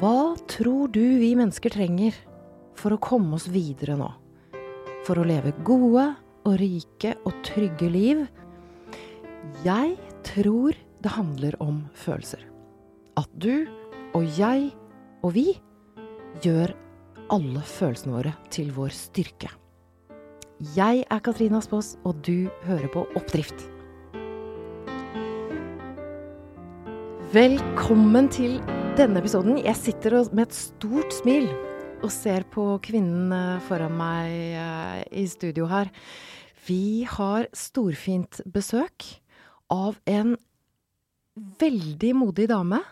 Hva tror du vi mennesker trenger for å komme oss videre nå? For å leve gode og rike og trygge liv? Jeg tror det handler om følelser. At du og jeg og vi gjør alle følelsene våre til vår styrke. Jeg er Katrine Aspaas, og du hører på Oppdrift. Velkommen til denne episoden. Jeg sitter med et stort smil og ser på kvinnen eh, foran meg eh, i studio her. Vi har storfint besøk av en veldig modig dame.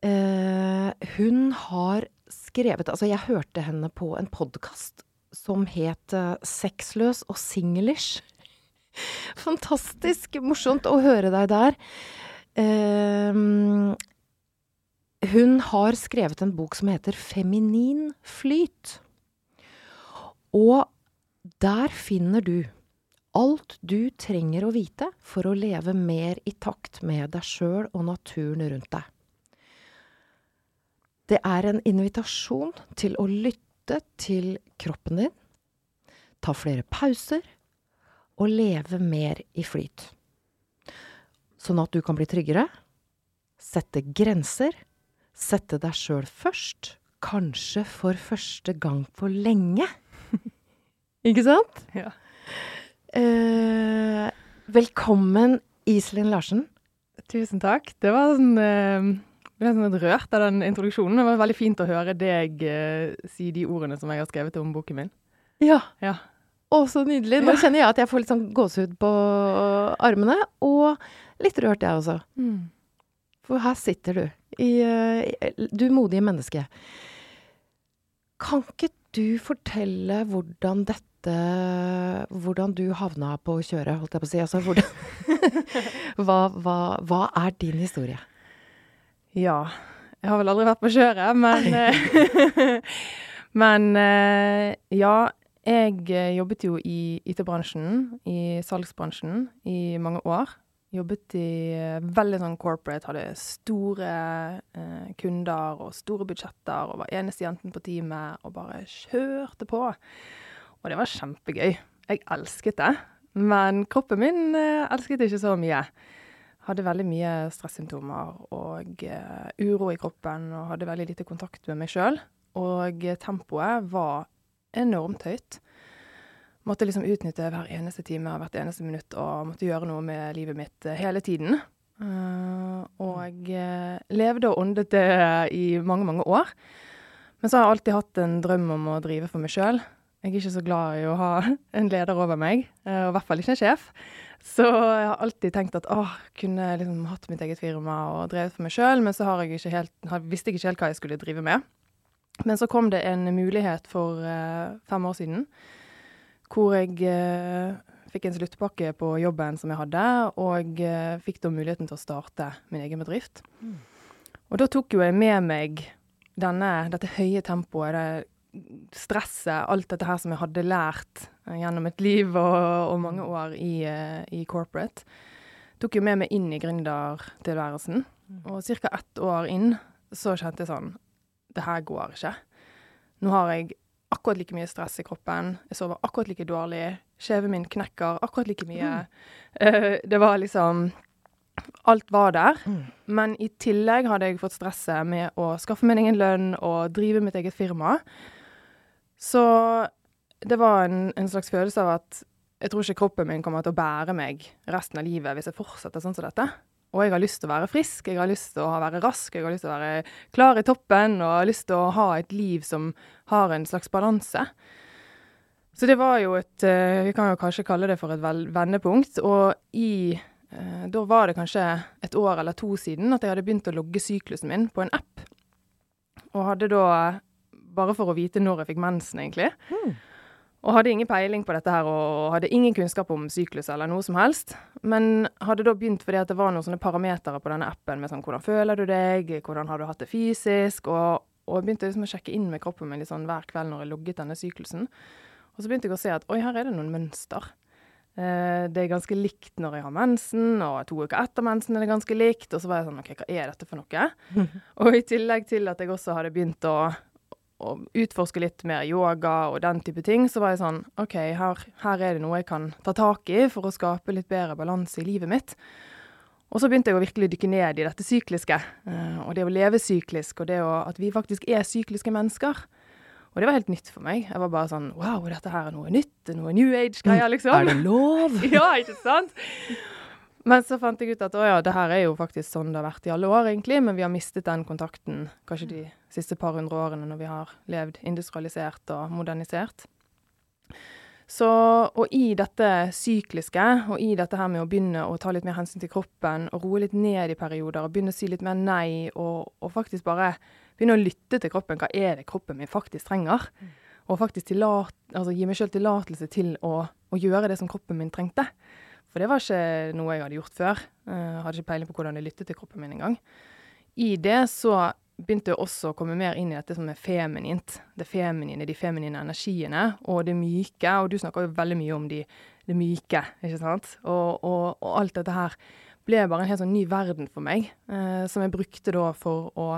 Eh, hun har skrevet Altså, jeg hørte henne på en podkast som het 'Sexløs og singlish'. Fantastisk morsomt å høre deg der. Uh, hun har skrevet en bok som heter 'Feminin flyt'. Og der finner du alt du trenger å vite for å leve mer i takt med deg sjøl og naturen rundt deg. Det er en invitasjon til å lytte til kroppen din, ta flere pauser og leve mer i flyt. Sånn at du kan bli tryggere, sette grenser, sette deg sjøl først, kanskje for første gang på lenge. Ikke sant? Ja. Eh, velkommen, Iselin Larsen. Tusen takk. Det var sånn eh, ble sånn litt rørt av den introduksjonen. Det var veldig fint å høre deg eh, si de ordene som jeg har skrevet om boken min. Ja. Ja. Å, så nydelig. Nå Ja. kjenner jeg at jeg får litt sånn gåsehud på armene, og litt rørt jeg også. For her sitter du. I, eh, du modige menneske. Kan ikke du fortelle hvordan dette Hvordan du havna på å kjøre, holdt jeg på å si. Altså hvordan hva, hva, hva er din historie? Ja. Jeg har vel aldri vært på kjøret, men eh, Men eh, ja. Jeg jobbet jo i IT-bransjen, i salgsbransjen, i mange år. Jobbet i eh, veldig sånn corporate, hadde store eh, kunder og store budsjetter og var eneste jenten på teamet og bare kjørte på. Og det var kjempegøy. Jeg elsket det. Men kroppen min eh, elsket ikke så mye. Hadde veldig mye stressymptomer og eh, uro i kroppen og hadde veldig lite kontakt med meg sjøl. Og eh, tempoet var enormt høyt. Måtte liksom utnytte hver eneste time og hvert eneste minutt og måtte gjøre noe med livet mitt eh, hele tiden. Eh, og eh, levde og åndet det i mange, mange år. Men så har jeg alltid hatt en drøm om å drive for meg sjøl. Jeg er ikke så glad i å ha en leder over meg, og i hvert fall ikke en sjef. Så jeg har alltid tenkt at åh, kunne liksom hatt mitt eget firma og drevet for meg sjøl, men så har jeg ikke helt, visste jeg ikke helt hva jeg skulle drive med. Men så kom det en mulighet for fem år siden, hvor jeg eh, fikk en sluttpakke på jobben som jeg hadde, og eh, fikk da muligheten til å starte min egen bedrift. Og da tok jo jeg med meg denne, dette høye tempoet, det stresset, alt dette her som jeg hadde lært eh, gjennom et liv og, og mange år i, eh, i corporate. Tok jo med meg inn i gründertilværelsen. Og ca. ett år inn så kjente jeg sånn Det her går ikke. Nå har jeg akkurat like mye stress i kroppen. Jeg sover akkurat like dårlig. Kjeven min knekker akkurat like mye. Eh, det var liksom Alt var der. Men i tillegg hadde jeg fått stresset med å skaffe min egen lønn og drive mitt eget firma. Så det var en, en slags følelse av at jeg tror ikke kroppen min kommer til å bære meg resten av livet hvis jeg fortsetter sånn som dette. Og jeg har lyst til å være frisk, jeg har lyst til å være rask, jeg har lyst til å være klar i toppen, og har lyst til å ha et liv som har en slags balanse. Så det var jo et eh, Vi kan jo kanskje kalle det for et vendepunkt. Og i eh, Da var det kanskje et år eller to siden at jeg hadde begynt å logge syklusen min på en app. Og hadde da, bare for å vite når jeg fikk mensen, egentlig, og hadde ingen peiling på dette her, og hadde ingen kunnskap om syklus eller noe som helst. Men hadde da begynt fordi at det var noen sånne parametere på denne appen med sånn hvordan føler du deg, hvordan har du hatt det fysisk, og, og begynte liksom å sjekke inn med kroppen min sånn hver kveld når jeg logget denne syklusen. Og så begynte jeg å se at oi, her er det noen mønster. Eh, det er ganske likt når jeg har mensen, og to uker etter mensen er det ganske likt. Og så var jeg sånn OK, hva er dette for noe? og i tillegg til at jeg også hadde begynt å, å utforske litt mer yoga og den type ting, så var jeg sånn OK, her, her er det noe jeg kan ta tak i for å skape litt bedre balanse i livet mitt. Og så begynte jeg å virkelig dykke ned i dette sykliske, eh, og det å leve syklisk, og det å, at vi faktisk er sykliske mennesker. Og det var helt nytt for meg. Jeg var bare sånn Wow, dette her er noe nytt, noe new age-greier, Mm. liksom. Er det lov? ja, ikke sant? Men så fant jeg ut at å ja, det her er jo faktisk sånn det har vært i alle år, egentlig, men vi har mistet den kontakten kanskje de siste par hundre årene når vi har levd industrialisert og modernisert. Så, og i dette sykliske, og i dette her med å begynne å ta litt mer hensyn til kroppen, og roe litt ned i perioder, og begynne å si litt mer nei, og, og faktisk bare begynne å lytte til kroppen. Hva er det kroppen min faktisk trenger? Og faktisk tillat, altså gi meg sjøl tillatelse til å, å gjøre det som kroppen min trengte. For det var ikke noe jeg hadde gjort før. Jeg hadde ikke peiling på hvordan jeg lyttet til kroppen min engang. I det så begynte jeg også å komme mer inn i dette som er feminint. Det feminine, de feminine energiene, og det myke. Og du snakker jo veldig mye om de, det myke, ikke sant. Og, og, og alt dette her ble bare en helt sånn ny verden for meg, eh, som jeg brukte da for å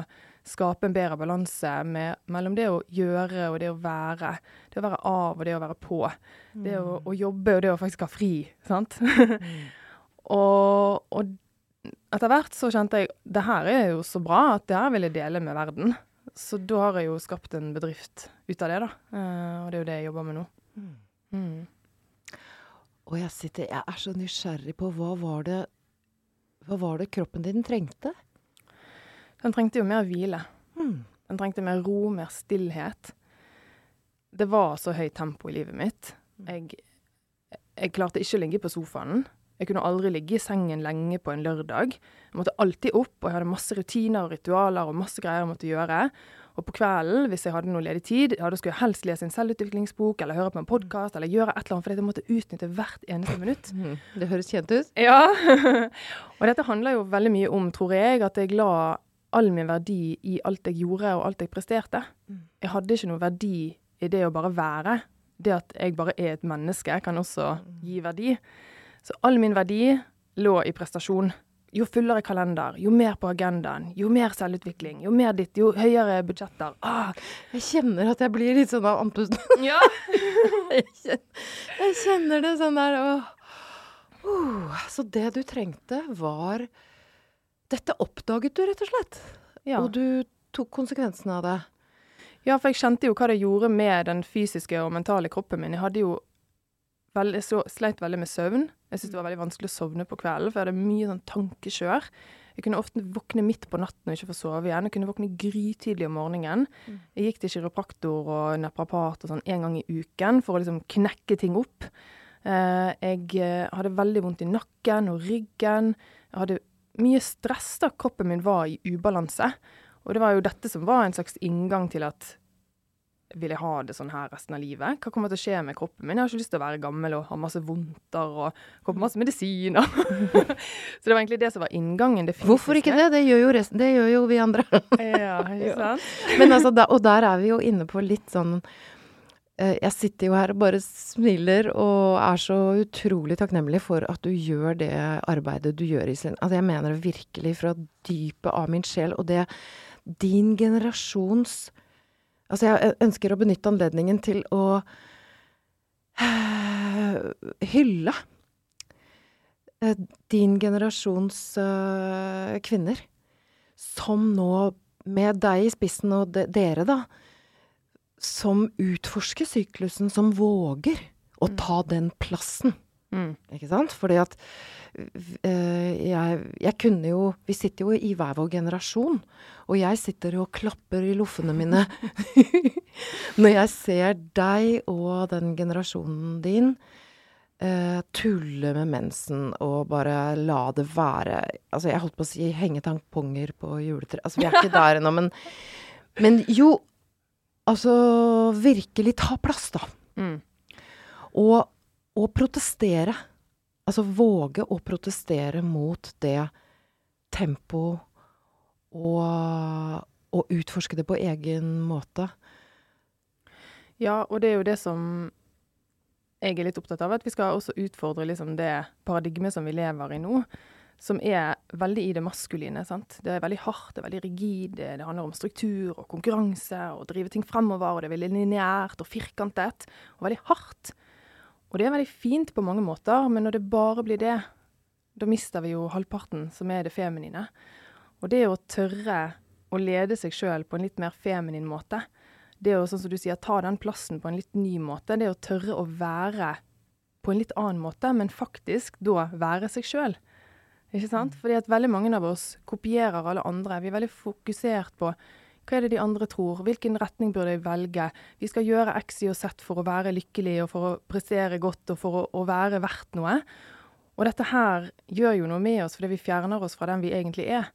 skape en bedre balanse mellom det å gjøre og det å være. Det å være av og det å være på. Det å, å jobbe og det å faktisk ha fri, sant. og, og etter hvert så kjente jeg det her er jo så bra at det her vil jeg dele med verden. Så da har jeg jo skapt en bedrift ut av det, da. Eh, og det er jo det jeg jobber med nå. Mm. Og jeg sitter Jeg er så nysgjerrig på hva var det Hva var det kroppen din trengte? Den trengte jo mer hvile. Hmm. Den trengte mer ro, mer stillhet. Det var så høyt tempo i livet mitt. Jeg, jeg klarte ikke å ligge på sofaen. Jeg kunne aldri ligge i sengen lenge på en lørdag. Jeg måtte alltid opp, og jeg hadde masse rutiner og ritualer og masse greier jeg måtte gjøre. Og på kvelden, hvis jeg hadde noe ledig tid, ja, da skulle jeg helst lese en selvutviklingsbok eller høre på en podkast eller gjøre et eller annet, fordi jeg måtte utnytte hvert eneste minutt. Hmm. Det høres kjent ut. Ja. og dette handler jo veldig mye om, tror jeg, at jeg la all min verdi i alt jeg gjorde og alt jeg presterte. Jeg hadde ikke noe verdi i det å bare være. Det at jeg bare er et menneske, kan også gi verdi. Så all min verdi lå i prestasjon. Jo fullere kalender, jo mer på agendaen, jo mer selvutvikling, jo mer ditt, jo høyere budsjetter. Ah, Jeg kjenner at jeg blir litt sånn av andpusten. ja. jeg, kjenner, jeg kjenner det sånn der åh. Uh, Så det du trengte, var Dette oppdaget du, rett og slett. ja. Og du tok konsekvensene av det. Ja, for jeg kjente jo hva det gjorde med den fysiske og mentale kroppen min. Jeg hadde jo veldig, så, sleit veldig med søvn. Jeg syntes det var veldig vanskelig å sovne på kvelden, for jeg hadde mye sånn tankekjør. Jeg kunne ofte våkne midt på natten og ikke få sove igjen. Jeg kunne våkne grytidlig om morgenen. Jeg gikk til kiropraktor og neprapat og sånn en gang i uken for å liksom knekke ting opp. Eh, jeg eh, hadde veldig vondt i nakken og ryggen. Jeg hadde mye stress da kroppen min var i ubalanse. Og det var jo dette som var en slags inngang til at vil jeg ha det sånn her resten av livet? Hva kommer til å skje med kroppen min? Jeg har ikke lyst til å være gammel og ha masse vondter og på masse medisiner. så det var egentlig det som var inngangen. Det Hvorfor ikke det? Det gjør jo, resten, det gjør jo vi andre. Ja, ikke sant? Men altså, da, og der er vi jo inne på litt sånn Jeg sitter jo her og bare smiler og er så utrolig takknemlig for at du gjør det arbeidet du gjør, Iselin. Altså, jeg mener det virkelig fra dypet av min sjel. Og det din generasjons Altså, jeg ønsker å benytte anledningen til å hylle eh, din generasjons eh, kvinner, som nå, med deg i spissen og de, dere, da, som utforsker syklusen, som våger å ta den plassen. Mm. Ikke sant? Fordi at øh, jeg, jeg kunne jo Vi sitter jo i hver vår generasjon. Og jeg sitter og klapper i loffene mine når jeg ser deg og den generasjonen din øh, tulle med mensen og bare la det være Altså, jeg holdt på å si henge tamponger på juletreet. Altså, vi er ikke der ennå, men, men jo Altså, virkelig ta plass, da. Mm. Og, og protestere. Altså våge å protestere mot det tempoet og, og utforske det på egen måte. Ja, og det er jo det som jeg er litt opptatt av at vi skal også utfordre liksom det paradigmet som vi lever i nå, som er veldig i det maskuline. sant? Det er veldig hardt, det er veldig rigid, det, handler om struktur og konkurranse og drive ting fremover, og det er veldig lineært og firkantet og veldig hardt. Og det er veldig fint på mange måter, men når det bare blir det, da mister vi jo halvparten, som er det feminine. Og det å tørre å lede seg sjøl på en litt mer feminin måte, det å, sånn som du sier, ta den plassen på en litt ny måte, det å tørre å være på en litt annen måte, men faktisk da være seg sjøl. Ikke sant? Fordi at veldig mange av oss kopierer alle andre. Vi er veldig fokusert på hva er det de andre tror, hvilken retning burde jeg velge? Vi skal gjøre X, Y og Z for å være lykkelig og for å prestere godt og for å, å være verdt noe. Og dette her gjør jo noe med oss fordi vi fjerner oss fra den vi egentlig er.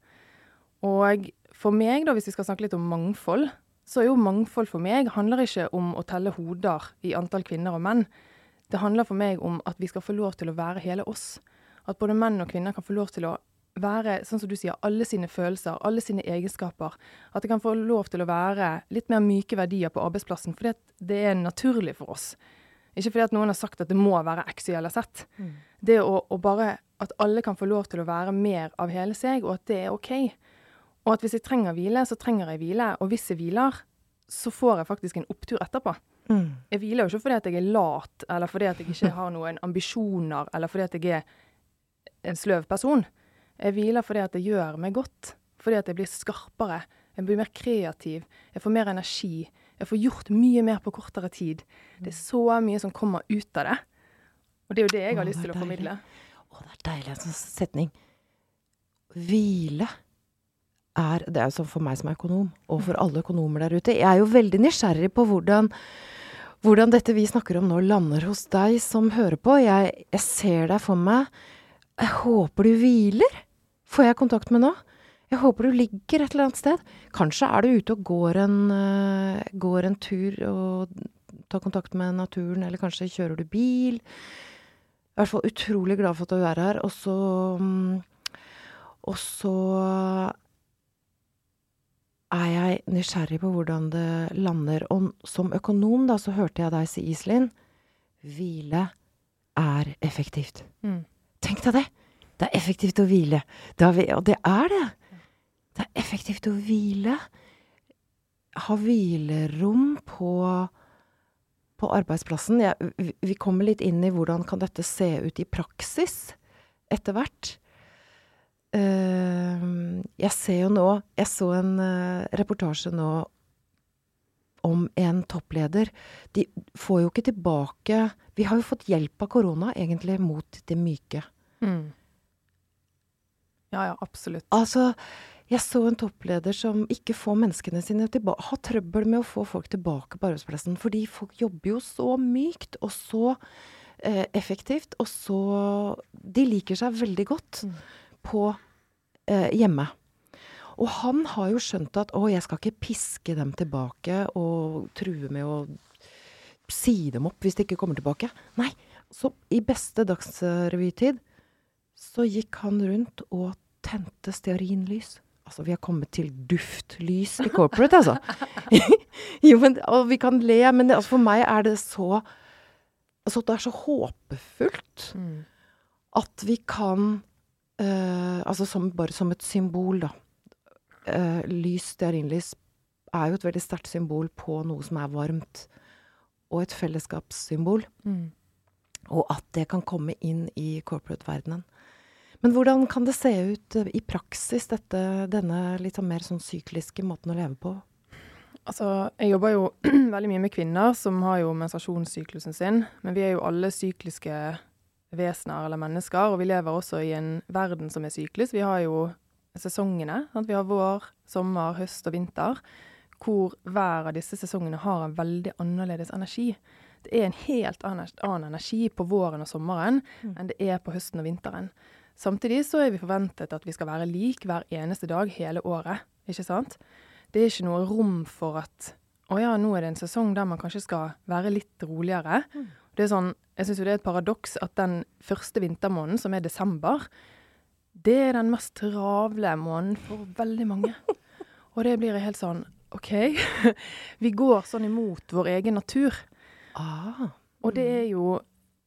Og for meg, da, hvis vi skal snakke litt om mangfold, så er jo mangfold for meg handler ikke om å telle hoder i antall kvinner og menn. Det handler for meg om at vi skal få lov til å være hele oss. At både menn og kvinner kan få lov til å være, sånn som du sier, alle sine følelser, alle sine egenskaper. At det kan få lov til å være litt mer myke verdier på arbeidsplassen, fordi det er naturlig for oss. Ikke fordi at noen har sagt at det må være X, Y eller Z. Mm. Det å, å bare At alle kan få lov til å være mer av hele seg, og at det er OK. Og at hvis jeg trenger hvile, så trenger jeg hvile. Og hvis jeg hviler, så får jeg faktisk en opptur etterpå. Mm. Jeg hviler jo ikke fordi at jeg er lat, eller fordi at jeg ikke har noen ambisjoner, eller fordi at jeg er en sløv person. Jeg hviler fordi at det gjør meg godt. Fordi at jeg blir skarpere. Jeg blir mer kreativ. Jeg får mer energi. Jeg får gjort mye mer på kortere tid. Det er så mye som kommer ut av det. Og det er jo det jeg har Åh, lyst til å formidle. Å, det er deilig en sånn setning. Hvile er Det er jo sånn for meg som er økonom, og for alle økonomer der ute. Jeg er jo veldig nysgjerrig på hvordan hvordan dette vi snakker om nå, lander hos deg som hører på. Jeg, jeg ser deg for meg jeg håper du hviler, får jeg kontakt med nå. Jeg håper du ligger et eller annet sted. Kanskje er du ute og går en, uh, går en tur og tar kontakt med naturen, eller kanskje kjører du bil. I hvert fall utrolig glad for at du er her. Og så um, Og så er jeg nysgjerrig på hvordan det lander. Og som økonom, da, så hørte jeg deg si, Iselin, hvile er effektivt. Mm. Tenk deg det! Det er effektivt å hvile. Vi, og det er det. Det er effektivt å hvile. Ha hvilerom på, på arbeidsplassen. Ja, vi, kommer litt inn i hvordan kan dette se ut i praksis etter hvert. Uh, jeg ser jo nå Jeg så en uh, reportasje nå om en toppleder. De får jo ikke tilbake Vi har jo fått hjelp av korona, egentlig, mot det myke. Mm. Ja, ja, absolutt. Altså, jeg så en toppleder som ikke får menneskene sine tilbake Har trøbbel med å få folk tilbake på arbeidsplassen. Fordi folk jobber jo så mykt og så eh, effektivt, og så De liker seg veldig godt mm. på eh, hjemme. Og han har jo skjønt at å, jeg skal ikke piske dem tilbake og true med å si dem opp hvis de ikke kommer tilbake. Nei. Så i beste dagsrevytid så gikk han rundt og tente stearinlys. Altså, vi har kommet til duftlys i corporate, altså. jo, men, og vi kan le, men det, altså, for meg er det så Altså, det er så håpefullt mm. at vi kan uh, Altså som, bare som et symbol, da. Uh, lys, stearinlys, er jo et veldig sterkt symbol på noe som er varmt. Og et fellesskapssymbol. Mm. Og at det kan komme inn i corporate-verdenen. Men hvordan kan det se ut eh, i praksis, dette, denne litt sånn mer sånn sykliske måten å leve på? Altså, jeg jobber jo veldig mye med kvinner som har jo menstruasjonssyklusen sin. Men vi er jo alle sykliske vesener eller mennesker, og vi lever også i en verden som er syklus. Vi har jo sesongene. Sant? Vi har vår, sommer, høst og vinter. Hvor hver av disse sesongene har en veldig annerledes energi. Det er en helt annen energi på våren og sommeren mm. enn det er på høsten og vinteren. Samtidig så er vi forventet at vi skal være lik hver eneste dag hele året. Ikke sant? Det er ikke noe rom for at å ja, nå er det en sesong der man kanskje skal være litt roligere. Mm. Det er sånn, jeg syns jo det er et paradoks at den første vintermåneden, som er desember, det er den mest travle måneden for veldig mange. Og det blir helt sånn OK. vi går sånn imot vår egen natur. Ah. Og det er jo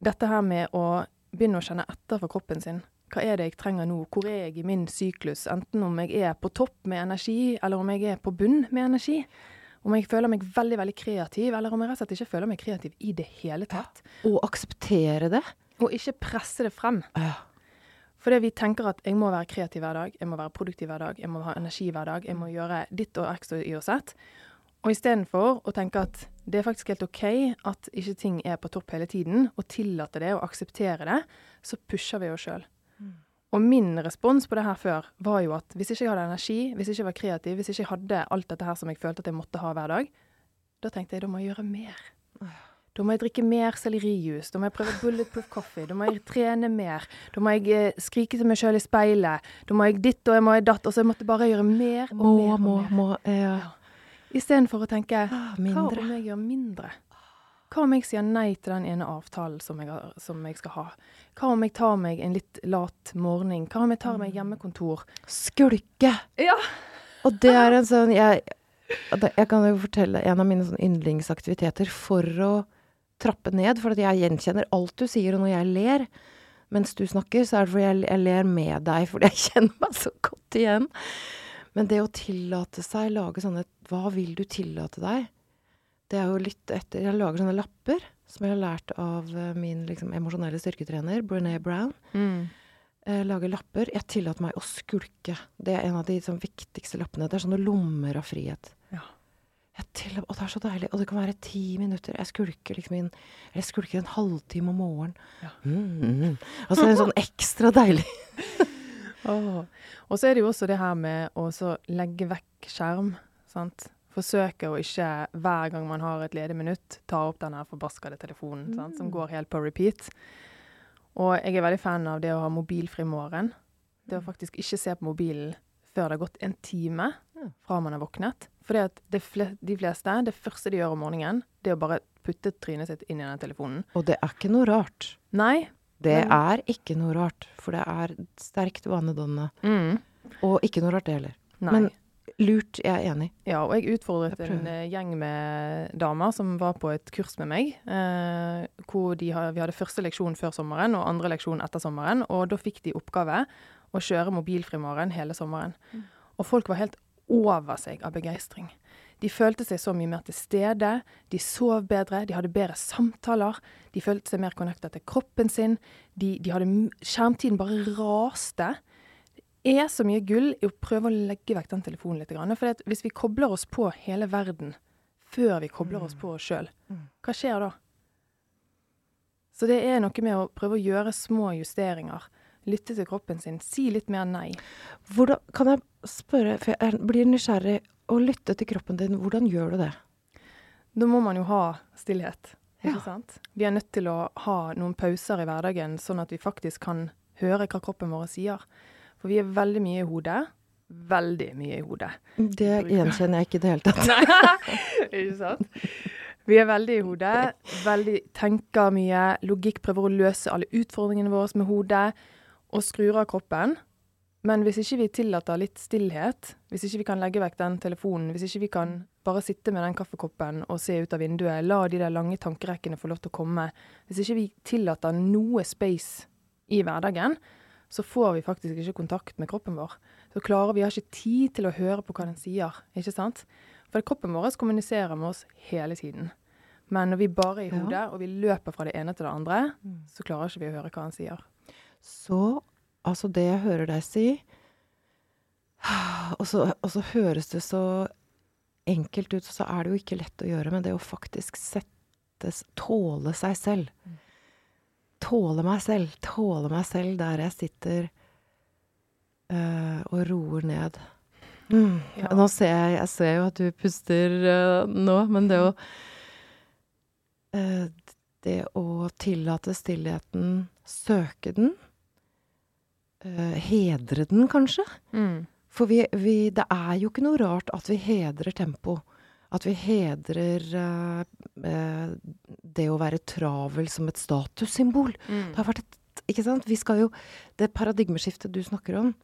dette her med å begynne å kjenne etter for kroppen sin. Hva er det jeg trenger nå? Hvor er jeg i min syklus? Enten om jeg er på topp med energi, eller om jeg er på bunn med energi. Om jeg føler meg veldig veldig kreativ, eller om jeg rett og slett ikke føler meg kreativ i det hele tatt. Og akseptere det. Og ikke presse det frem. Ja. Fordi vi tenker at jeg må være kreativ hver dag, jeg må være produktiv hver dag, jeg må ha energi hver dag, jeg må gjøre ditt og x og y og z. Og istedenfor å tenke at det er faktisk helt OK at ikke ting er på topp hele tiden, og tillate det og akseptere det, så pusher vi oss sjøl. Og min respons på det her før var jo at hvis ikke jeg hadde energi, hvis ikke jeg var kreativ, hvis ikke jeg hadde alt dette her som jeg følte at jeg måtte ha hver dag, da tenkte jeg da må jeg gjøre mer. Da må jeg drikke mer sellerijus, da må jeg prøve bulletproof coffee, da må jeg trene mer, da må jeg eh, skrike til meg sjøl i speilet, da må jeg ditt og jeg må jeg datt, og så jeg måtte bare gjøre mer og Må, mer og må, mer. må. Ja. Ja. Istedenfor å tenke Ah, hva om jeg gjør mindre? Hva om jeg sier nei til den ene avtalen som jeg, har, som jeg skal ha? Hva om jeg tar meg en litt lat morgen? Hva om jeg tar Mm. meg hjemmekontor? Skulke. Ja. Og det er en sånn Jeg, jeg kan jo fortelle en av mine sånn yndlingsaktiviteter for å trappe ned. For jeg gjenkjenner alt du sier, og når jeg ler mens du snakker, så er det fordi jeg, jeg ler med deg, fordi jeg kjenner meg så godt igjen. Men det å tillate seg, lage sånne Hva vil du tillate deg? Det er jo å lytte etter. Jeg lager sånne lapper som jeg har lært av eh, min liksom, emosjonelle styrketrener, Brené Brown. Mm. Eh, lager lapper. Jeg tillater meg å skulke. Det er en av de sånn, viktigste lappene. Det er sånne lommer av frihet. Tillater, og det er så deilig. Og det kan være ti minutter. Jeg skulker liksom inn Eller jeg skulker en halvtime om morgenen. Ja. Mm, mm. Altså en sånn ekstra deilig. oh. Og så er det jo også det her med å så legge vekk skjerm. sant? Forsøke å ikke hver gang man har et ledig minutt, ta opp den her forbaskede telefonen sant? som går helt på repeat. Og jeg er veldig fan av det å ha mobilfri morgen. Det å faktisk ikke se på mobilen før det har gått en time fra man har våknet. For de fleste, det første de gjør om morgenen, det er å bare putte trynet sitt inn i den telefonen. Og det er ikke noe rart. Nei. Det Men- er ikke noe rart, for det er sterkt vanedannende. Mm. Og ikke noe rart, det heller. Nei. Men lurt, jeg er enig. Ja, og jeg utfordret Jeg en eh, gjeng med damer som var på et kurs med meg. Eh, hvor har, vi hadde første leksjon før sommeren og andre leksjon etter sommeren. Og da fikk de oppgave å kjøre mobilfri morgen hele sommeren. Og folk var helt over seg av begeistring. De følte seg så mye mer til stede, de sov bedre, de hadde bedre samtaler. De følte seg mer connecta til kroppen sin. De, de hadde Skjermtiden bare raste Det er så mye gull i å prøve å legge vekk den telefonen litt. For hvis vi kobler oss på hele verden før vi kobler oss på oss sjøl, Mm. hva skjer da? Så det er noe med å prøve å gjøre små justeringer. Lytte til kroppen sin. Si litt mer nei. Hvordan, kan jeg spørre, for jeg blir nysgjerrig, å lytte til kroppen din, hvordan gjør du det? Da må man jo ha stillhet. Ikke Ja. sant? Vi er nødt til å ha noen pauser i hverdagen, sånn at vi faktisk kan høre hva kroppen vår sier. For vi er veldig mye i hodet. Veldig mye i hodet. Det gjenkjenner jeg ikke i det hele tatt. Nei, ikke sant? Vi er veldig i hodet, veldig tenker mye, logikk prøver å løse alle utfordringene våre med hodet, og skrur av kroppen. Men hvis ikke vi tillater litt stillhet, hvis ikke vi kan legge vekk den telefonen, hvis ikke vi kan bare sitte med den kaffekoppen og se ut av vinduet, la de der lange tankerekkene få lov til å komme, hvis ikke vi tillater noe space i hverdagen, så får vi faktisk ikke kontakt med kroppen vår. Så klarer vi har ikke tid til å høre på hva den sier, ikke sant? For kroppen vår kommuniserer med oss hele tiden. Men når vi bare er i hodet, og vi løper fra det ene til det andre, Mm. så klarer ikke vi å høre hva han sier. Så altså det jeg hører deg si og så, og så høres det så enkelt ut, så er det jo ikke lett å gjøre, men det å faktisk settes Tåle seg selv. Mm. Tåle meg selv. Tåle meg selv der jeg sitter øh, og roer ned. Mm. Ja. Nå ser jeg Jeg ser jo at du puster eh, nå, men det å eh, Det å tillate stillheten, søke den, eh, hedre den kanskje. Mm. For vi, vi, det er jo ikke noe rart at vi hedrer tempo. At vi hedrer uh, uh, det å være travel som et statussymbol. Mm. Det har vært et Ikke sant? Vi skal jo Det paradigmeskiftet du snakker om,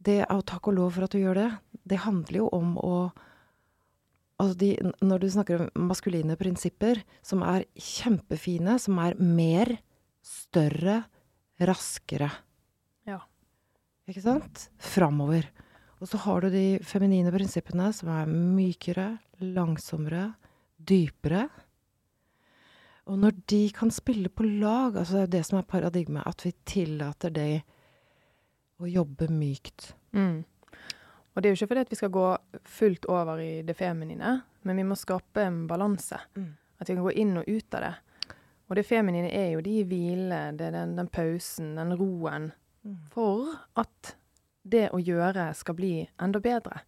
det er å takk og lov for at du gjør det, det handler jo om å Altså de, når du snakker om maskuline prinsipper, som er kjempefine, som er mer, større, raskere. Ikke sant? Framover. Og så har du de feminine prinsippene, som er mykere, langsommere, dypere. Og når de kan spille på lag, altså det er jo det som er paradigmet, at vi tillater de å jobbe mykt. Mm. Og det er jo ikke fordi at vi skal gå fullt over i det feminine, men vi må skape en balanse. Mm. At vi kan gå inn og ut av det. Og det feminine er jo de hvilene, det er den, den pausen, den roen. For at det å gjøre skal bli enda bedre.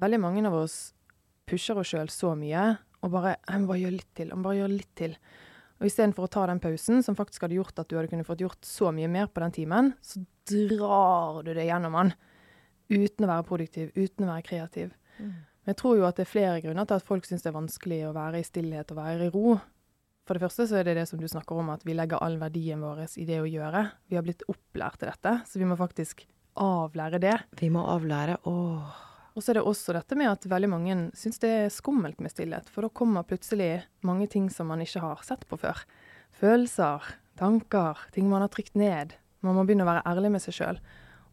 Veldig mange av oss pusher oss sjøl så mye og bare Jeg må bare gjøre litt til. Jeg må bare gjøre litt til. Og istedenfor å ta den pausen, som faktisk hadde gjort at du hadde kunnet fått gjort så mye mer på den timen, så drar du det gjennom den. Uten å være produktiv, uten å være kreativ. Men jeg tror jo at det er flere grunner til at folk syns det er vanskelig å være i stillhet og være i ro. For det første så er det det som du snakker om, at vi legger all verdien vår i det å gjøre. Vi har blitt opplært til dette, så vi må faktisk avlære det. Vi må avlære. Åh. Og så er det også dette med at veldig mange syns det er skummelt med stillhet, for da kommer plutselig mange ting som man ikke har sett på før. Følelser, tanker, ting man har trykt ned. Man må begynne å være ærlig med seg sjøl.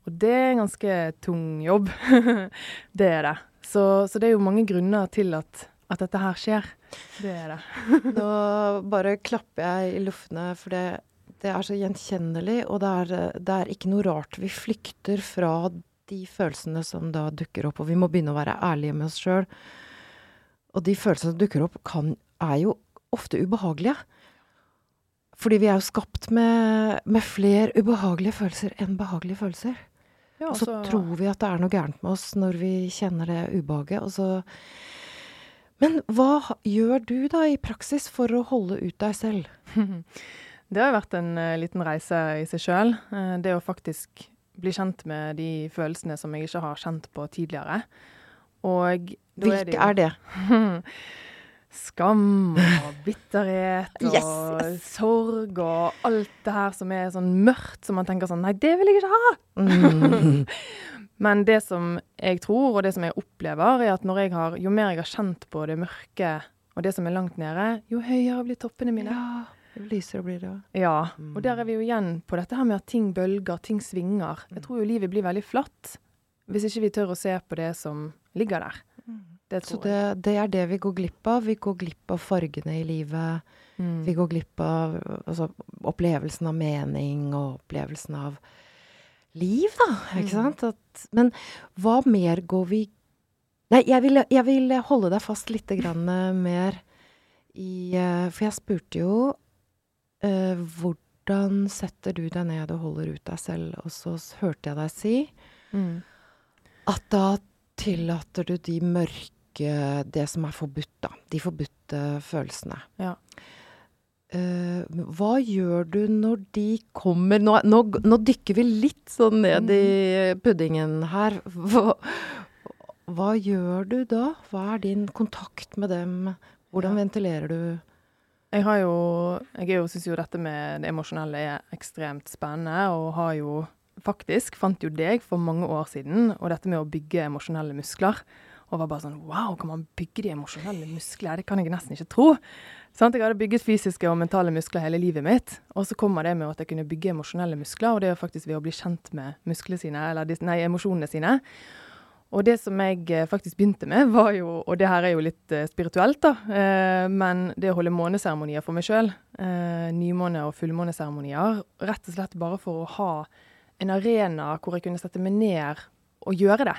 Og det er en ganske tung jobb. det er det. Så, så det er jo mange grunner til at, at dette her skjer. Det er det. Nå bare klapper jeg i luftene, for det, det er så gjenkjennelig, og det er, det er ikke noe rart vi flykter fra de følelsene som da dukker opp, og vi må begynne å være ærlige med oss sjøl. Og de følelsene som dukker opp, kan, er jo ofte ubehagelige. Fordi vi er jo skapt med, med flere ubehagelige følelser enn behagelige følelser. Ja, Og så tror vi at det er noe gærent med oss når vi kjenner det ubehaget, og så Men hva gjør du da i praksis for å holde ut deg selv? Det har vært en eh, liten reise i seg sjøl. det å faktisk bli kjent med de følelsene som jeg ikke har kjent på tidligere. Og da Hvilke jo- er det? Skam og bitterhet og Yes, yes. sorg og alt det her som er sånn mørkt, som man tenker sånn Nei, det vil jeg ikke ha! Mm. Men det som jeg tror, og det som jeg opplever, er at når jeg har, jo mer jeg har kjent på det mørke og det som er langt nede, jo høyere blir toppene mine. Ja, jo lysere blir det. Ja, Mm. og der er vi jo igjen på dette her med at ting bølger, ting svinger. Jeg tror jo livet blir veldig flatt hvis ikke vi tør å se på det som ligger der. Det Så det, det er det vi går glipp av. Vi går glipp av fargene i livet. Mm. Vi går glipp av altså, opplevelsen av mening og opplevelsen av liv, da. Ikke Mm. sant? At, men hva mer går vi Nei, jeg vil, jeg vil holde deg fast litt grann mer i eh, For jeg spurte jo uh, hvordan setter du deg ned og holder ut deg selv? Og så hørte jeg deg si Mm. at da tillater du de mørke Det som er forbudt, da. De forbudte følelsene. Ja. Eh, hva gjør du når de kommer Nå, nå, nå dykker vi litt sånn ned i puddingen her. Hva, hva gjør du da? Hva er din kontakt med dem? Hvordan Ja. ventilerer du? Jeg har jo Jeg syns jo dette med det emosjonelle er ekstremt spennende, og har jo faktisk fant jo deg for mange år siden, og dette med å bygge emosjonelle muskler. Og var bare sånn Wow, kan man bygge de emosjonelle muskler? Det kan jeg nesten ikke tro. Sant? Jeg hadde bygget fysiske og mentale muskler hele livet mitt, og så kommer det med at jeg kunne bygge emosjonelle muskler, og det er faktisk ved å bli kjent med musklene sine, eller nei, emosjonene sine. Og det som jeg eh, faktisk begynte med, var jo Og det her er jo litt eh, spirituelt, da. Eh, men det å holde måneseremonier for meg sjøl. Eh, nymåne- og fullmåneseremonier. Rett og slett bare for å ha en arena hvor jeg kunne sette meg ned og gjøre det.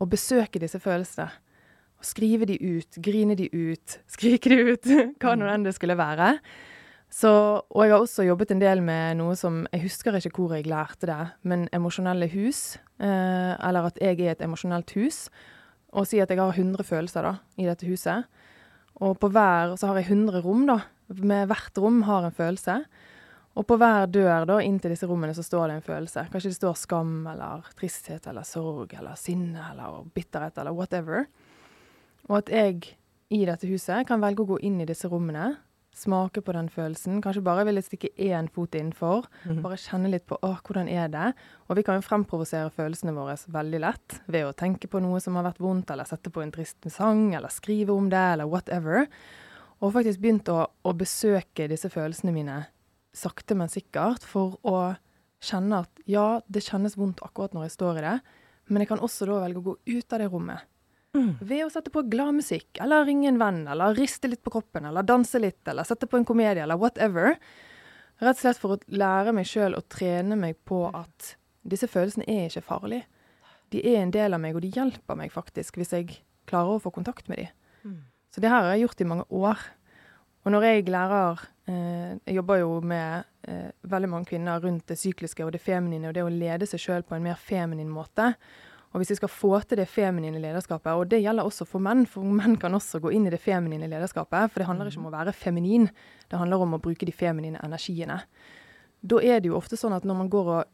Og besøke disse følelsene. Og skrive de ut, grine de ut, skrike de ut. Hva nå enn det skulle være. Så, og jeg har også jobbet en del med noe som Jeg husker ikke hvor jeg lærte det, men emosjonelle hus. Eh, eller at jeg er et emosjonelt hus. Og si at jeg har 100 følelser da, i dette huset. Og på hver så har jeg 100 rom, da. Med hvert rom har en følelse. Og på hver dør da, inn til disse rommene så står det en følelse. Kanskje det står skam eller tristhet eller sorg eller sinne eller bitterhet eller whatever. Og at jeg i dette huset kan velge å gå inn i disse rommene, smake på den følelsen. Kanskje bare ville stikke én fot innenfor. Mm. Bare kjenne litt på åh, hvordan er det? Og vi kan jo fremprovosere følelsene våre veldig lett ved å tenke på noe som har vært vondt, eller sette på en trist sang, eller skrive om det, eller whatever. Og faktisk begynt å, å besøke disse følelsene mine sakte, men sikkert, for å kjenne at ja, det kjennes vondt akkurat når jeg står i det, men jeg kan også da velge å gå ut av det rommet. Mm. Ved å sette på glad musikk, eller ringe en venn, eller riste litt på kroppen, eller danse litt, eller sette på en komedie, eller whatever. Rett og slett for å lære meg sjøl å trene meg på at disse følelsene er ikke farlige. De er en del av meg, og de hjelper meg faktisk hvis jeg klarer å få kontakt med dem. Mm. Så det her har jeg gjort i mange år. Og når jeg lærer eh, Jeg jobber jo med eh, veldig mange kvinner rundt det sykliske og det feminine, og det å lede seg sjøl på en mer feminin måte. Og hvis vi skal få til det feminine lederskapet, og det gjelder også for menn, for menn kan også gå inn i det feminine lederskapet, for det handler ikke om å være feminin, det handler om å bruke de feminine energiene. Da er det jo ofte sånn at når man går og,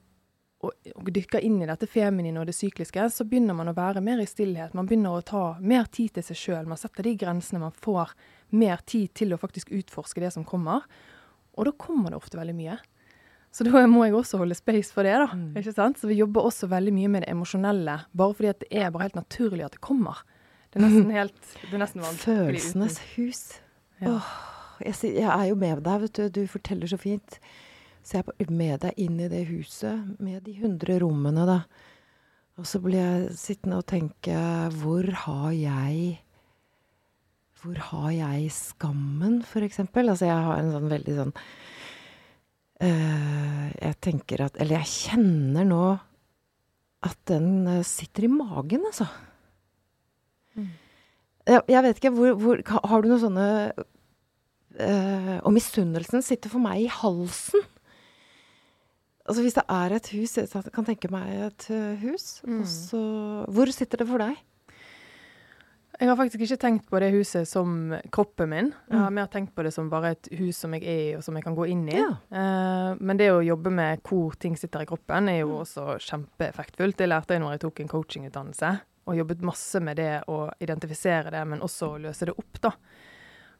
og, og dykker inn i dette feminine og det sykliske, så begynner man å være mer i stillhet. Man begynner å ta mer tid til seg sjøl. Man setter de grensene. Man får mer tid til å faktisk utforske det som kommer. Og da kommer det ofte veldig mye. Så da må jeg også holde space for det, da. Mm. ikke sant? Så vi jobber også veldig mye med det emosjonelle, bare fordi at det er bare helt naturlig at det kommer. Det er nesten helt det er nesten Følelsenes hus. Ja. Åh, jeg, jeg er jo med deg, vet du. Du forteller så fint. Så jeg er med deg inn i det huset med de hundre rommene, da. Og så blir jeg sittende og tenke Hvor har jeg Hvor har jeg skammen, eksempel? Altså, jeg har en sånn veldig sånn eh, Jeg tenker at Eller jeg kjenner nå at den eh, sitter i magen, altså. Mm. Jeg, jeg vet ikke, hvor, hvor Har du noen sånne eh, Og misunnelsen sitter for meg i halsen. Altså Hvis det er et hus Jeg kan tenke meg et hus. Mm. Og så Hvor sitter det for deg? Jeg har faktisk ikke tenkt på det huset som kroppen min. Jeg har Mm. mer tenkt på det som bare et hus som jeg er i, og som jeg kan gå inn i. Ja. Uh, men det å jobbe med hvor ting sitter i kroppen, er jo Mm. også kjempeeffektfullt. Det lærte jeg når jeg tok en coachingutdannelse, og jobbet masse med det å identifisere det, men også å løse det opp, da.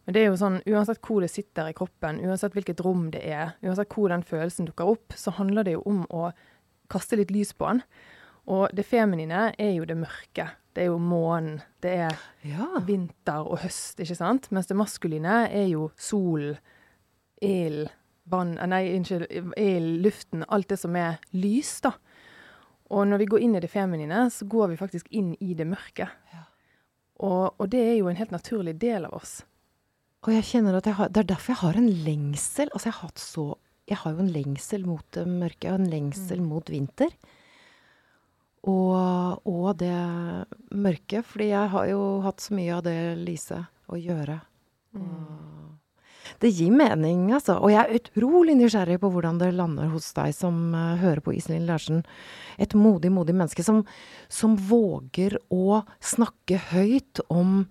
Men det er jo sånn, uansett hvor det sitter i kroppen, uansett hvilket rom det er, uansett hvor den følelsen dukker opp, så handler det jo om å kaste litt lys på den. Og det feminine er jo det mørke. Det er jo månen. Det er Ja. vinter og høst, ikke sant? Mens det maskuline er jo sol, el, vann eh, Nei, unnskyld, ild, luften, alt det som er lys, da. Og når vi går inn i det feminine, så går vi faktisk inn i det mørke. Ja. Og, og det er jo en helt naturlig del av oss. Og jeg kjenner at jeg har, Det er derfor jeg har en lengsel. Altså jeg har hatt så Jeg har jo en lengsel mot det mørke. og en lengsel mot vinter. Og, og det mørke. Fordi jeg har jo hatt så mye av det Lise å gjøre. Mm. det gir mening, altså. Og jeg er utrolig nysgjerrig på hvordan det lander hos deg som uh, hører på Iselin Larsen. Et modig, modig menneske som, som våger å snakke høyt om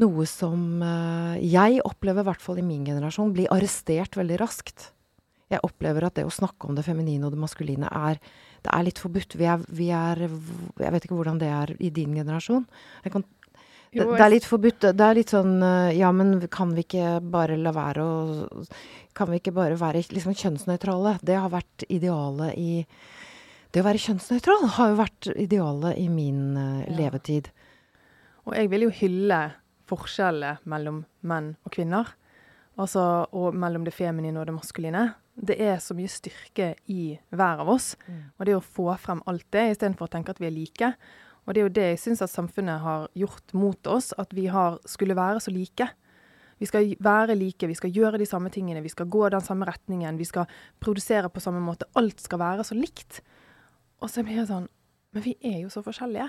noe som uh, jeg opplever, i hvert fall i min generasjon, blir arrestert veldig raskt. Jeg opplever at det å snakke om det feminine og det maskuline er, det er litt forbudt. Vi er, vi er Jeg vet ikke hvordan det er i din generasjon. Kan, det, det er litt forbudt. Det er litt sånn eh, Ja, men kan vi ikke bare la være å Kan vi ikke bare være liksom kjønnsnøytrale? Det har vært idealet i Det å være kjønnsnøytral har jo vært idealet i min eh, Ja. levetid. Og jeg vil jo hylle forskjellene mellom menn og kvinner. Altså, og mellom det feminine og det maskuline. Det er så mye styrke i hver av oss. Og det å få frem alt det, istedenfor å tenke at vi er like. Og det er jo det jeg syns at samfunnet har gjort mot oss, at vi har, skulle være så like. Vi skal være like, vi skal gjøre de samme tingene, vi skal gå den samme retningen, vi skal produsere på samme måte. Alt skal være så likt. Og så blir det sånn Men vi er jo så forskjellige.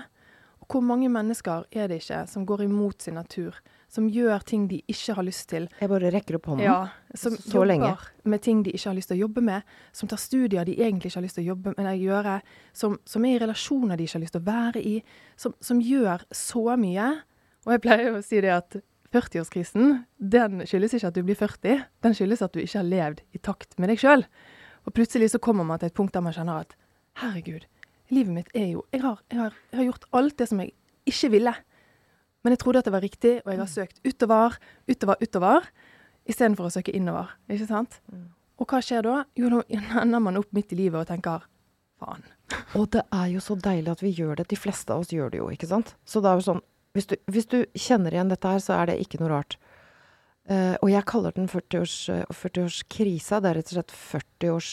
Og hvor mange mennesker er det ikke som går imot sin natur? Som gjør ting de ikke har lyst til? Jeg bare rekker opp hånden. Ja, som Så jobber lenge. med ting de ikke har lyst til å jobbe med, som tar studier de egentlig ikke har lyst til å jobbe med, nei, gjøre, som, som er i relasjoner de ikke har lyst til å være i, som, som gjør så mye. Og jeg pleier å si det at 40-årskrisen, den skyldes ikke at du blir 40, den skyldes at du ikke har levd i takt med deg sjøl. Og plutselig så kommer man til et punkt der man kjenner at herregud, livet mitt er jo Jeg har, jeg har, jeg har gjort alt det som jeg ikke ville. Men jeg trodde at det var riktig, og jeg har søkt utover, utover, utover. istedenfor å søke innover. Ikke sant? Mm. Og hva skjer da? Jo, da ender man opp midt i livet og tenker faen. Og det er jo så deilig at vi gjør det. De fleste av oss gjør det jo, ikke sant? Så det er jo sånn Hvis du, hvis du kjenner igjen dette her, så er det ikke noe rart. Uh, og jeg kaller den 40-års, eh, 40-årskrisa. det er rett og slett 40-års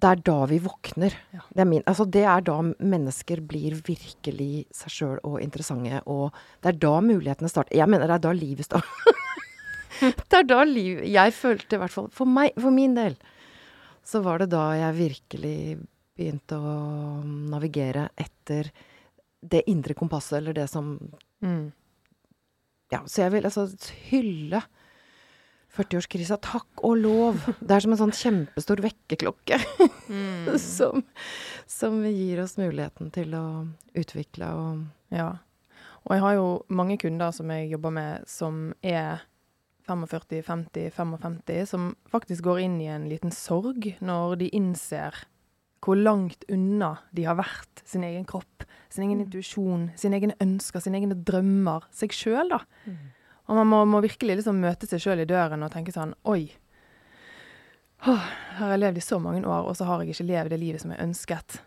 Det er da vi våkner. Ja. Det, er min, altså det er da mennesker blir virkelig seg sjøl og interessante. Og det er da mulighetene starter. Jeg mener det er da livet starter. det er da liv Jeg følte i hvert fall For meg, for min del, så var det da jeg virkelig begynte å navigere etter det indre kompasset, eller det som Mm. Ja, så jeg vil altså hylle 40-årskrisa. Takk og lov. Det er som en sånn kjempestor vekkerklokke Mm. som, som gir oss muligheten til å utvikle og Ja. Og jeg har jo mange kunder som jeg jobber med, som er 45, 50, 55, som faktisk går inn i en liten sorg når de innser hvor langt unna de har vært sin egen kropp, sin egen Mm. intuisjon, sine egne ønsker, sine egne drømmer, seg sjøl, da. Og man må, må virkelig liksom møte seg sjøl i døren og tenke sånn Oi. Åh, her har jeg levd i så mange år, og så har jeg ikke levd det livet som jeg ønsket.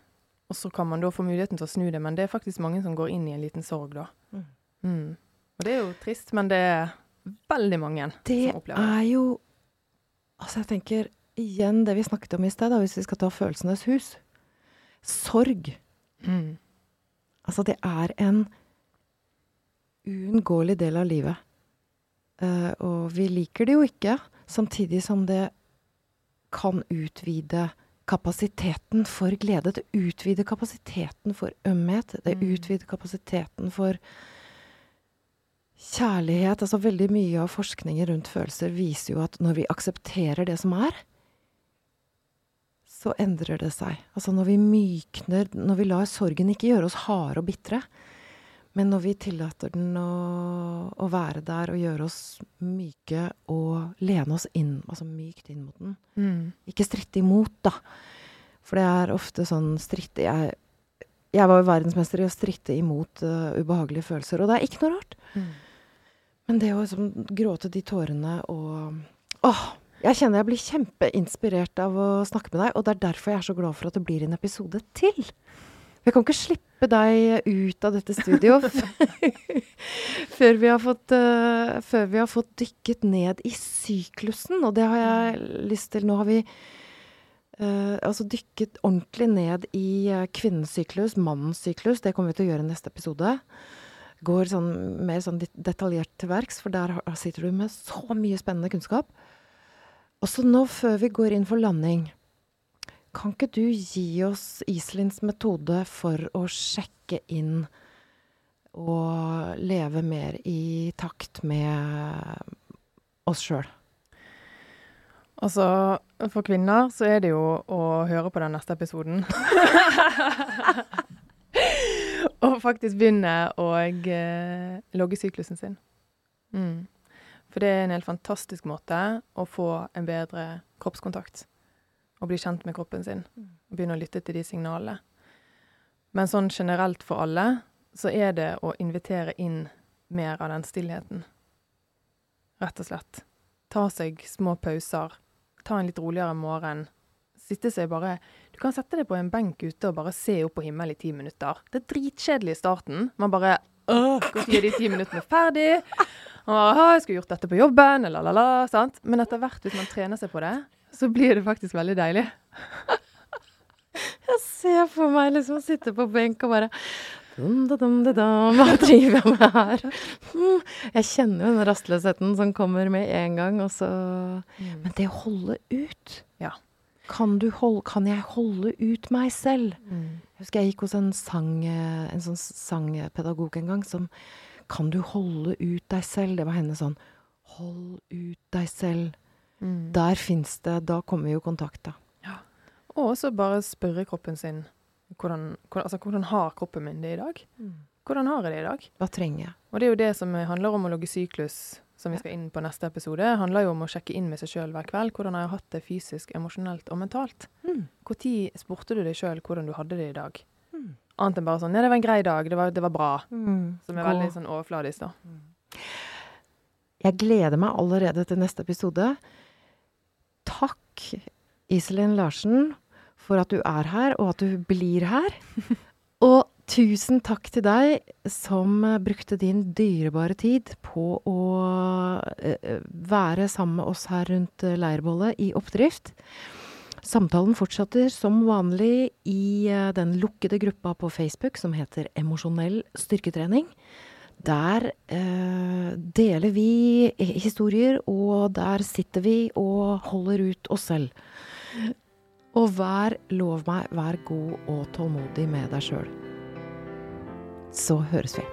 Og så kan man da få muligheten til å snu det, men det er faktisk mange som går inn i en liten sorg da. Mm. Mm. Og det er jo trist, men det er veldig mange Det som opplever det. er jo Altså, jeg tenker igjen det vi snakket om i sted, da, hvis vi skal ta følelsenes hus. Sorg. Mm. Altså, det er en uunngåelig del av livet. Eh, og vi liker det jo ikke, samtidig som det kan utvide kapasiteten for glede. Det utvider kapasiteten for ømhet. Det Mm. utvider kapasiteten for kjærlighet. Altså veldig mye av forskningen rundt følelser viser jo at når vi aksepterer det som er, så endrer det seg. Altså når vi mykner, når vi lar sorgen ikke gjøre oss harde og bitre, men når vi tillater den å, å være der og gjøre oss myke og lene oss inn, altså mykt inn mot den. Mm. Ikke stritte imot, da. For det er ofte sånn stritte Jeg, jeg var jo verdensmester i å stritte imot uh, ubehagelige følelser, og det er ikke noe rart. Mm. Men det å liksom gråte de tårene og Åh! Jeg kjenner jeg blir kjempeinspirert av å snakke med deg, og det er derfor jeg er så glad for at det blir en episode til. Jeg kan ikke slippe deg ut av dette studio før, vi eh, før vi har fått dykket ned i syklusen, og det har jeg lyst til. Nå har vi uh, altså dykket ordentlig ned i uh, kvinnens syklus, mannens syklus. Det kommer vi til å gjøre i neste episode går sånn, mer sånn detaljert til verks, for der sitter du med så mye spennende kunnskap. Også nå, før vi går inn for landing, kan ikke du gi oss Iselins metode for å sjekke inn og leve mer i takt med oss sjøl? Altså, for kvinner så er det jo å høre på den neste episoden. og faktisk begynne å eh, logge syklusen sin. Mm. For det er en helt fantastisk måte å få en bedre kroppskontakt. Og bli kjent med kroppen sin. Og begynne å lytte til de signalene. Men sånn generelt for alle, så er det å invitere inn mer av den stillheten. Rett og slett. Ta seg små pauser. Ta en litt roligere morgen. Sitte seg bare Du kan sette deg på en benk ute og bare se opp på himmelen i ti minutter. Det er dritkjedelig i starten. Man bare Åh, når er de ti minuttene ferdig? Og «Åh, jeg skulle gjort dette på jobben, la, la, la, sant? Men etter hvert, hvis man trener seg på det, så blir det faktisk veldig deilig. Jeg ser for meg liksom sitte på benk og bare dum, da, dum, da, dum, Hva driver jeg med her? Mm, Jeg kjenner jo den rastløsheten som kommer med en gang. Og så Men det å holde ut Ja. kan, du holde, kan jeg holde ut meg selv? Mm. Jeg husker jeg gikk hos en, sang, en sånn sangpedagog en gang som Kan du holde ut deg selv? Det var henne sånn Hold ut deg selv. Mm. Der fins det Da kommer vi jo i kontakt, da. Og også bare spørre kroppen sin hvordan, hvordan, altså, hvordan har kroppen min det i dag? Hvordan har jeg det i dag? Hva trenger jeg? Og det er jo det som handler om å logge syklus, som vi skal inn på neste episode. Det handler jo om å sjekke inn med seg sjøl hver kveld. Hvordan har jeg hatt det fysisk, emosjonelt og mentalt? Mm. Når spurte du deg sjøl hvordan du hadde det i dag? Mm. Annet enn bare sånn 'Ja, det var en grei dag. Det var, det var bra.' Mm. Som er veldig sånn overfladisk, da. Jeg gleder meg allerede til neste episode. Takk, Iselin Larsen, for at du er her, og at du blir her. Og tusen takk til deg som brukte din dyrebare tid på å uh, være sammen med oss her rundt leirbålet i oppdrift. Samtalen fortsetter som vanlig i den lukkede gruppa på Facebook som heter Emosjonell styrketrening. Der eh, deler vi historier, og der sitter vi og holder ut oss selv. Og vær, lov meg, vær god og tålmodig med deg sjøl. Så høres vi.